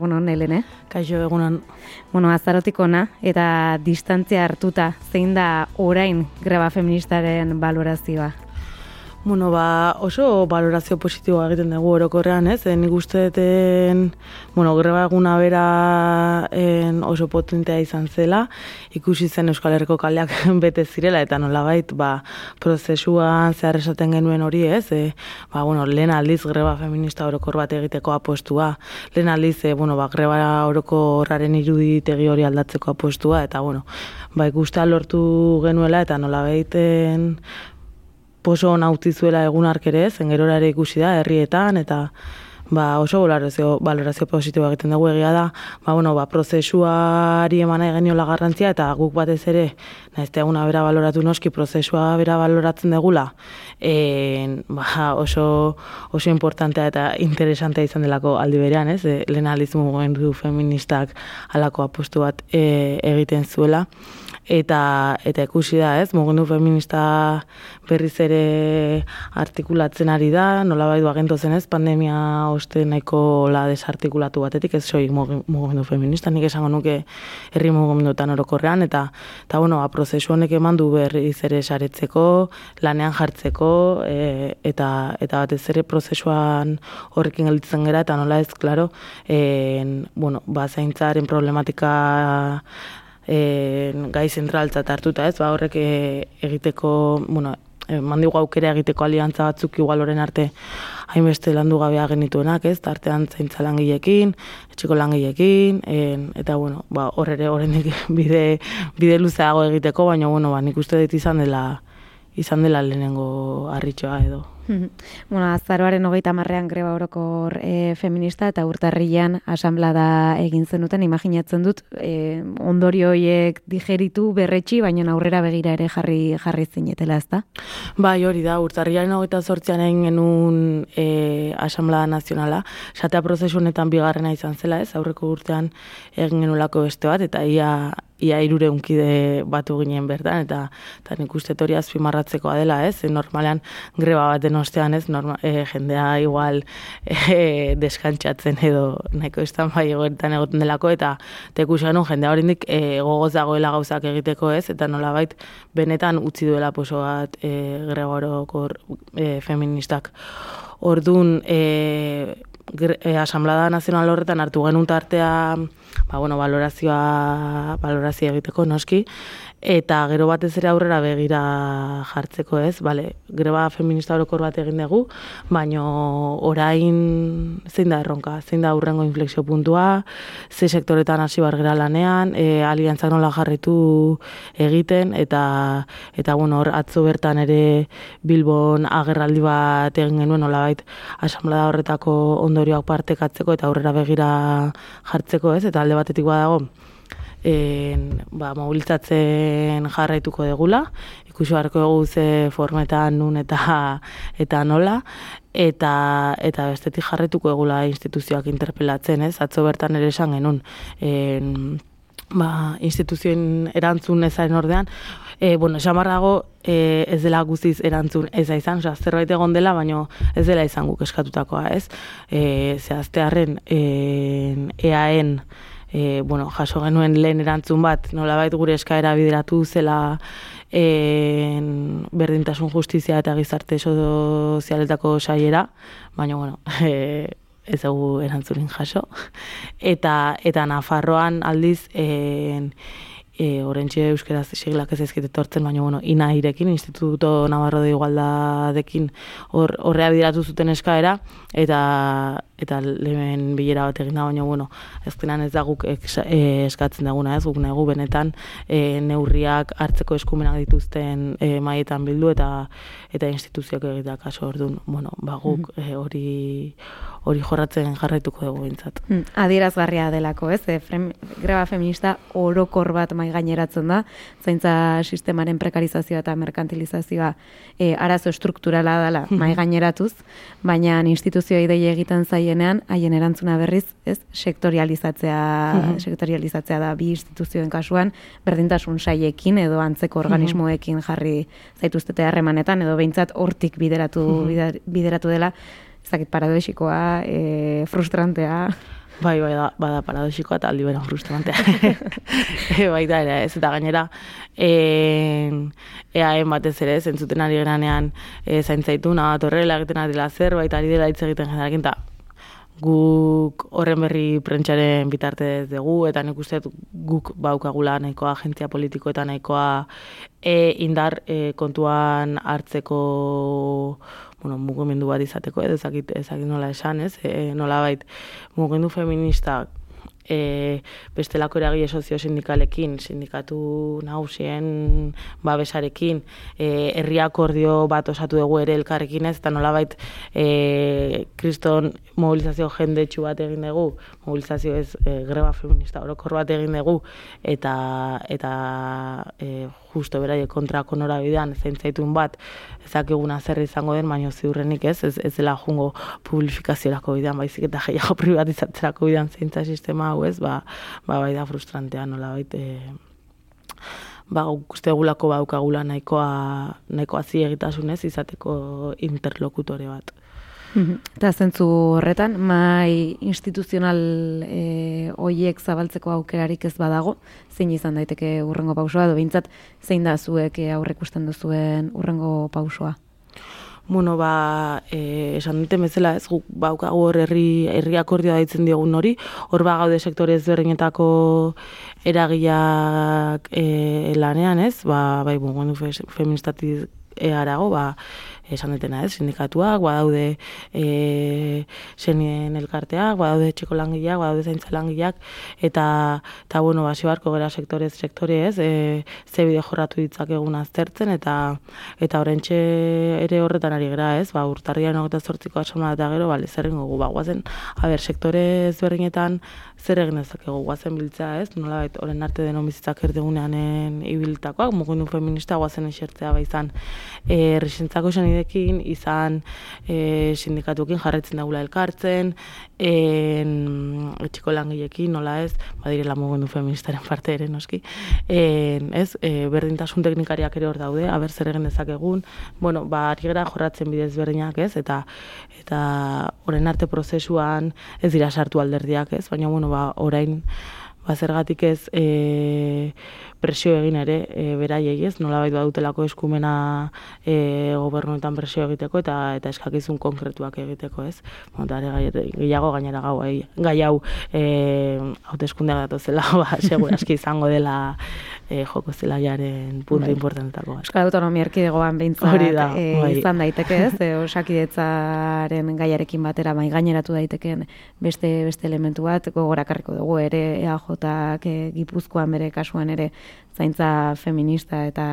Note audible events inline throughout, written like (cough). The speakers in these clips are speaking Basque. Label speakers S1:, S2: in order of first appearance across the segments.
S1: Bueno, Nelene.
S2: Kaixo egunan.
S1: Bueno, azarotik ona eta distantzia hartuta, zein da orain greba feministaren valorazioa?
S2: Bueno, ba, oso valorazio positiboa egiten dugu orokorrean, ez? E, nik uste duten, bueno, greba eguna bera en, oso potentea izan zela, ikusi zen Euskal Herriko kaleak (laughs) bete zirela, eta nolabait, ba, prozesuan zehar esaten genuen hori, ez? E, ba, bueno, lehen aldiz greba feminista orokor bat egiteko apostua, lehen aldiz, e, bueno, ba, greba orokorraren iruditegi hori aldatzeko apostua, eta, bueno, ba, ikustea lortu genuela, eta nolabaiten, poso nautizuela egun arkere, zengerora ere ikusi da, herrietan, eta ba, oso valorazio, valorazio positiboa egiten dugu egia da, ba, bueno, ba, prozesuari emana egeniola garrantzia, eta guk batez ere, naizte eguna bera baloratu noski, prozesua bera baloratzen degula, e, ba, oso, oso importantea eta interesantea izan delako aldi berean, ez? E, lehen alizmu du feministak alako apostu bat e, egiten zuela, eta eta ikusi da, ez? Mugundu feminista berriz ere artikulatzen ari da, nolabait agentu zen, ez? Pandemia oste nahiko la desartikulatu batetik, ez soy mugundu feminista, nik esango nuke herri mugundutan orokorrean eta eta bueno, ba prozesu honek emandu berriz ere saretzeko, lanean jartzeko e, eta eta batez ere prozesuan horrekin gelditzen gera eta nola ez, claro, eh bueno, ba zaintzaren problematika e, gai zentraltzat hartuta, ez? Ba, horrek e, egiteko, bueno, e, mandigu aukera egiteko aliantza batzuk igual oren arte hainbeste landu gabea genituenak, ez? Tartean zaintza langilekin, etxiko langilekin, en, eta bueno, ba, hor ere horrendik (laughs) bide, bide luzeago egiteko, baina bueno, ba, nik uste dut izan dela izan dela lehenengo harritxoa edo. (laughs)
S1: bueno, azaroaren hogeita marrean greba orokor e, feminista eta urtarrian asamblada egin zenuten, imaginatzen dut e, ondorio horiek digeritu berretxi, baina aurrera begira ere jarri jarri zinetela, ez da?
S2: Bai, hori da, urtarriaren hogeita sortzean egin genuen e, asamblada nazionala, satea prozesu honetan bigarrena izan zela, ez, aurreko urtean egin genulako beste bat, eta ia ia irure unkide batu ginen bertan, eta, eta nik uste hori azpimarratzekoa dela, ez? Normalean greba baten ostean, ez? Norma, e, jendea igual e, deskantxatzen edo nahiko estan bai egoetan egoten delako, eta teku genuen jendea hori nik e, gogoz dagoela gauzak egiteko, ez? Eta nolabait benetan utzi duela poso bat e, greba e, feministak. Orduan, e, e, Asamblada Nazional horretan hartu genuen tartea ba, bueno, valorazioa, valorazioa egiteko noski, eta gero batez ere aurrera begira jartzeko ez, bale, greba feminista orokor bat egin dugu, baino orain zein da erronka, zein da aurrengo inflexio puntua, ze sektoretan hasi bar lanean, e, aliantzak nola jarritu egiten, eta, eta bueno, hor atzo bertan ere Bilbon agerraldi bat egin genuen, nola bait, asamblea horretako ondorioak partekatzeko, eta aurrera begira jartzeko ez, eta alde batetik badago, en, ba, mobilizatzen jarraituko degula, ikusi beharko dugu formetan nun eta eta nola, eta eta bestetik jarraituko egula instituzioak interpelatzen, ez? Atzo bertan ere esan genuen, en, ba, instituzioen erantzun ezaren ordean, e, bueno, esan dago, e, ez dela guztiz erantzun ez da izan, oza, zerbait egon dela, baina ez dela izan guk eskatutakoa, ez? E, zehaztearen, e, eaen, e, bueno, jaso genuen lehen erantzun bat, nolabait gure eskaera bideratu zela e, berdintasun justizia eta gizarte sozialetako saiera, baina, bueno, (laughs) e, ez dugu erantzunin jaso. Eta, eta Nafarroan aldiz, e, e, orentxe euskeraz siglak ez ezkite tortzen, baina, bueno, ina irekin, Instituto Navarro de Igualdadekin horrea bideratu zuten eskaera, eta eta lehen bilera bat egin da, baina, bueno, ez ez da guk e, eskatzen daguna, ez guk negu benetan e, neurriak hartzeko eskumenak dituzten e, maietan bildu eta eta instituzioak egitea kaso orduan, bueno, ba guk mm-hmm. hori hori jorratzen jarraituko dugu bintzat.
S1: Hmm, adierazgarria delako, ez? E, greba feminista orokor bat mai gaineratzen da, zaintza sistemaren prekarizazioa eta merkantilizazioa e, arazo strukturala dela hmm. mai gaineratuz, baina instituzioa idei egiten zaie gehienean haien erantzuna berriz, ez, sektorializatzea, mhm. sektorializatzea da bi instituzioen kasuan, berdintasun saiekin edo antzeko mhm. organismoekin jarri zaituztete harremanetan edo behintzat hortik bideratu mhm. bideratu dela, ez dakit paradoxikoa, e, frustrantea.
S2: Bai, bai, da, bada paradoxikoa eta aldi bera frustrantea. (laughs) e, baita ere, ez, eta gainera, e, eaen batez ere, zentzuten ari geranean, e, zaintzaitu, nahi torrela egiten ari dela zer, ari dela hitz egiten jenerakin, eta guk horren berri prentxaren bitartez dugu, eta nik uste guk baukagula nahikoa agentzia politiko eta nahikoa e, indar e, kontuan hartzeko bueno, mugimendu bat izateko, edo ezakit, ezakit nola esan, ez? E, nola bait, mugimendu feministak e, bestelako eragile sozio sindikalekin, sindikatu nagusien babesarekin, e, herri akordio bat osatu dugu ere elkarrekin ez, eta nolabait e, kriston mobilizazio jendetsu bat egin dugu, mobilizazio ez e, greba feminista orokor bat egin dugu, eta, eta e, justo beraie kontrako norabidean zeintzaitun bat ezakiguna zer izango den, baino ziurrenik ez, ez, ez dela jungo publifikaziorako bidean, baizik eta gehiago (laughs) privatizatzerako bidean zeintza sistema hau ez, ba, ba bai da frustrantea nola baita, e, ba, uste gulako baukagula nahikoa, nahikoa ziegitasunez izateko interlokutore bat.
S1: Mhm. Eta zentzu horretan, mai instituzional e, oiek zabaltzeko aukerarik ez badago, zein izan daiteke urrengo pausua, edo bintzat, zein da zuek e, aurrek usten duzuen urrengo pausua?
S2: Bueno, ba, e, esan dute bezala ez guk baukagu hor herri, herri akordioa daitzen diogun hori, hor ba gaude sektore ezberdinetako eragiak e, lanean ez, ba, bai, bueno, feministatiz earago, ba, esan dutena ez, sindikatuak, badaude e, zenien elkarteak, badaude txeko langileak, badaude zaintza langileak, eta, eta bueno, basi barko gara sektorez, sektore ez, e, ze bide jorratu ditzak egun aztertzen, eta eta horrentxe ere horretan ari gara ez, ba, urtarrian ogeta zortziko asona eta gero, bale, zer ingo ba, guazen, haber, sektore ezberdinetan, zer egin ezakegu guazen biltzea ez, nola bet, horren arte denon bizitzak erdeguneanen ibiltakoak, mugundu feminista guazen esertzea bai izan, e, risentzako ekin izan e, sindikatuekin jarretzen daula elkartzen, en, etxiko langilekin, nola ez, badirela mugundu feministaren parte ere, noski, en, ez, e, berdintasun teknikariak ere hor daude, haber zer egin dezakegun, bueno, ba, ari gara jorratzen bidez berdinak, ez, eta eta orain arte prozesuan ez dira sartu alderdiak, ez, baina, bueno, ba, orain, ba, zergatik ez, e, presio egin ere e, beraiei ez, nola baita badutelako eskumena e, gobernuetan presio egiteko eta eta eskakizun konkretuak egiteko ez. Eta gehiago gainera gau, gai hau e, hauteskundea zela, (laughs) ba, segur aski izango dela e, joko zelaiaren puntu bai. importantako.
S1: Euskal Autonomia Erkidegoan behintzat da, e, bai. izan daiteke ez, e, osakidetzaren gaiarekin batera mai gaineratu daiteken beste beste elementu bat gogorakarriko dugu ere EAJak e, Gipuzkoan bere kasuan ere zaintza feminista eta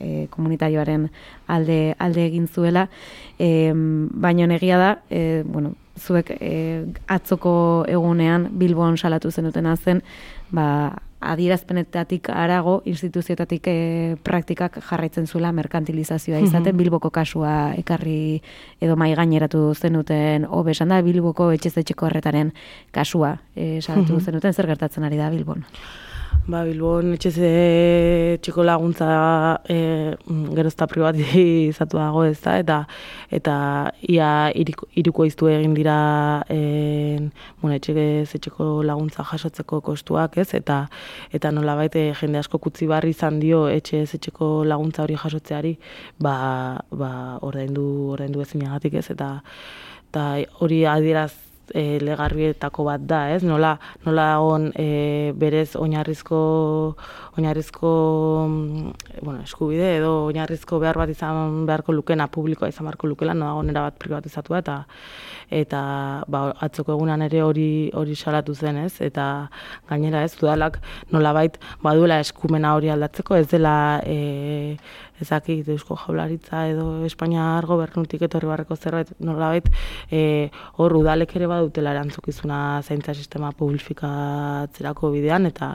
S1: e, komunitarioaren alde alde egin zuela e, baino negia da e, bueno zuek e, atzoko egunean Bilbon salatu zenutena zen ba adierazpenetatik arago instituzioetatik e, praktikak jarraitzen zuela merkantilizazioa izate Bilboko kasua ekarri edo mai gaineratu zenuten hobesan da Bilboko etxezetxeko horretaren kasua e, salatu zenuten. Zer gertatzen ari da Bilbon
S2: Ba, Bilbon etxez txiko laguntza e, gerozta privati izatu dago ez da, (laughs) eta, eta ia iriko, iruko iztu egin dira e, bueno, etxe txiko laguntza jasotzeko kostuak ez, eta eta nola baite jende asko kutzi barri izan dio etxe txiko laguntza hori jasotzeari, ba, ba ordaindu, ordaindu ezinagatik ez, eta eta hori adieraz e, legarbietako bat da, ez? Nola nola on e, berez oinarrizko oinarrizko mm, bueno, eskubide edo oinarrizko behar bat izan beharko lukena publikoa izan beharko lukela, no dago bat privatizatua eta eta ba, atzoko egunan ere hori hori salatu zen, ez? Eta gainera, ez, udalak nolabait baduela eskumena hori aldatzeko, ez dela e, ezakit Eusko Jaularitza edo Espainiar gobernutik etorri barreko zerbait nolabait e, hor udalek ere badutela erantzukizuna zaintza sistema publifikatzerako bidean eta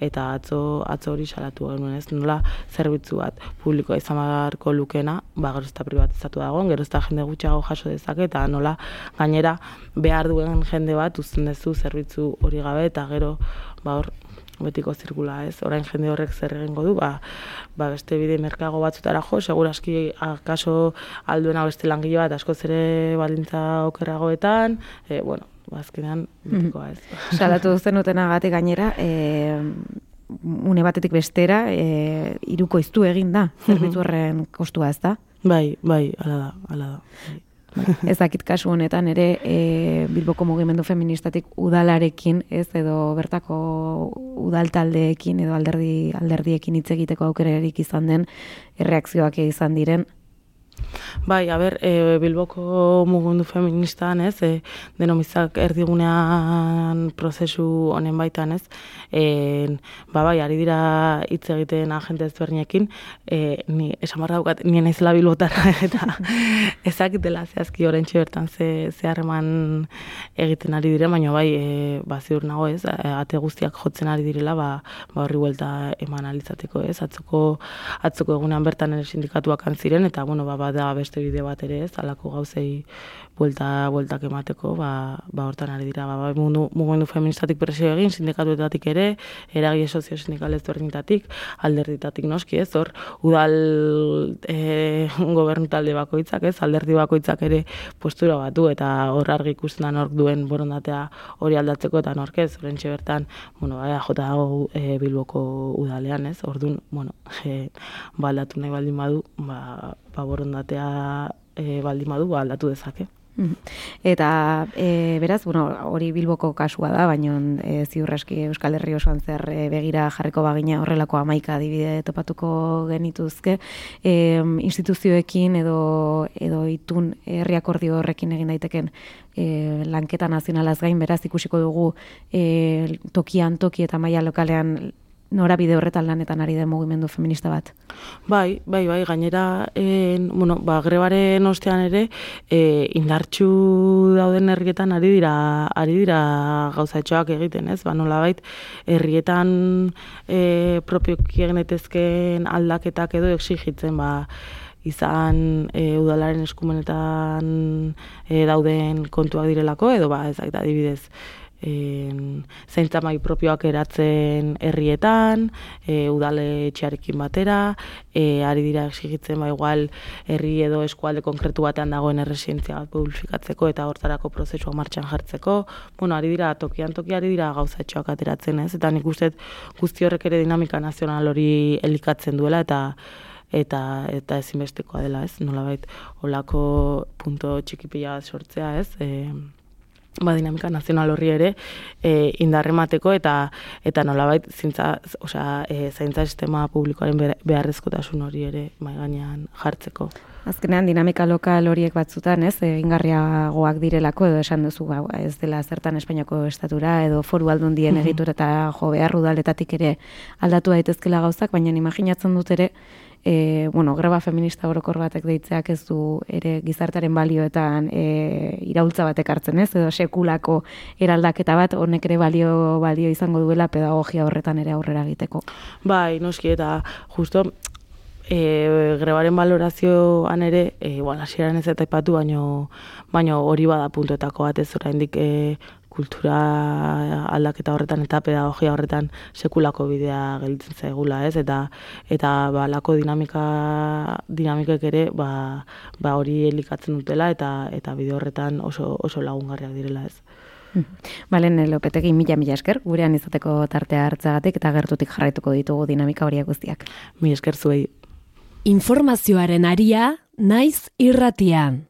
S2: eta atzo atzo hori salatu genuen ez? Nola zerbitzu bat publikoa izan beharko lukena ba gero eta privatizatu dago gero eta jende gutxiago jaso dezake eta nola gainera behar duen jende bat uzten duzu zerbitzu hori gabe eta gero ba hor betiko zirkula, ez? Orain jende horrek zer egingo du, ba, ba beste bide merkago batzutara jo, seguraski akaso alduena beste langile bat asko zere balintza okerragoetan, e, bueno, bazkenean, ba, betikoa ez. (laughs)
S1: Salatu duzen utenagatik gainera, e, une batetik bestera, e, iruko iztu egin da, zerbitzu horren kostua ez da?
S2: Bai, bai, ala da, ala da. Bai.
S1: ez dakit kasu honetan ere e, Bilboko mugimendu feministatik udalarekin, ez edo bertako udaltaldeekin edo alderdi alderdiekin hitz egiteko aukerarik izan den erreakzioak izan diren
S2: Bai, a ber, e, Bilboko mugundu feministan, ez, e, denomizak erdigunean prozesu honen baitan, ez, e, ba, bai, ari dira hitz egiten agente ezberdinekin, e, ni, esan barra dukat, nien ez Bilbotarra, (laughs) eta ezakitela zehazki horren bertan ze, zeharreman egiten ari dire, baina bai, e, ba, ziur nago, ez, ate guztiak jotzen ari direla, ba, ba horri buelta eman alizateko, ez, atzoko, atzoko egunean bertan ere sindikatuak antziren, eta, bueno, ba, bada beste bide bat ere ez, alako gauzei buelta, bueltak emateko, ba, ba hortan ari dira, ba, ba mundu, mugendu feministatik presio egin, sindikatuetatik ere, eragile sozio sindikal ezberdinetatik, alderditatik noski ez, hor, udal e, (laughs) gobernu talde bakoitzak ez, alderdi bakoitzak ere postura batu, eta hor argi ikusten da nork duen borondatea hori aldatzeko, eta nork ez, horrentxe bertan, bueno, bai, jota dago e, bilboko udalean ez, orduan, bueno, (laughs) e, baldatu nahi baldin badu, ba, ba borondatea e, baldin badu ba, aldatu dezake.
S1: Eta e, beraz, bueno, hori bilboko kasua da, baina e, ziurraski Euskal Herri osoan zer e, begira jarriko bagina horrelako amaika adibide topatuko genituzke, e, instituzioekin edo, edo itun herriakordio horrekin egin daiteken e, lanketa nazionalaz gain, beraz ikusiko dugu e, tokian, toki eta maila lokalean norabide horretan lanetan ari den mugimendu feminista bat.
S2: Bai, bai, bai, gainera, en, bueno, ba, grebaren ostean ere, e, indartxu dauden herrietan ari dira, ari dira gauzatxoak egiten, ez? Ba, nola bait, herrietan e, propioki egin aldaketak edo exigitzen, ba, izan e, udalaren eskumenetan e, dauden kontuak direlako, edo ba, ez adibidez, en, zaintza mai propioak eratzen herrietan, e, udale etxearekin batera, e, ari dira exigitzen ba igual herri edo eskualde konkretu batean dagoen erresidentzia bat publifikatzeko eta hortarako prozesua martxan jartzeko. Bueno, ari dira tokian toki ari dira gauzatxoak ateratzen, ez? Eta nik uste guzti horrek ere dinamika nazional hori elikatzen duela eta eta eta ezinbestekoa dela, ez? Nolabait holako punto txikipila sortzea, ez? Eh, ba, dinamika nazional horri ere e, indarremateko eta eta nolabait zintza, osea, e, zaintza sistema publikoaren beharrezkotasun hori ere mai gainean jartzeko.
S1: Azkenean dinamika lokal horiek batzutan, ez, egingarriagoak direlako edo esan duzu ba, ez dela zertan Espainiako estatura edo foru aldundien egitura eta jo behar udaletatik ere aldatu daitezkela gauzak, baina imaginatzen dut ere e, bueno, greba feminista orokor batek deitzeak ez du ere gizartaren balioetan e, iraultza batek hartzen ez, edo sekulako eraldaketa bat, honek ere balio balio izango duela pedagogia horretan ere aurrera egiteko.
S2: Bai, noski, eta justo e, grebaren valorazioan ere, e, bueno, hasieran ez eta ipatu, baino, baino hori bada puntuetako bat ez oraindik e, kultura aldaketa horretan eta pedagogia horretan sekulako bidea gelditzen zaigula, ez? Eta eta ba lako dinamika dinamikek ere ba, ba hori elikatzen dutela eta eta bide horretan oso oso lagungarriak direla, ez?
S1: Balen Lopetegi mila mila esker, gurean izateko tartea hartzagatik eta gertutik jarraituko ditugu dinamika horiek guztiak.
S2: Mi esker zuei.
S3: Informazioaren aria, naiz irratian.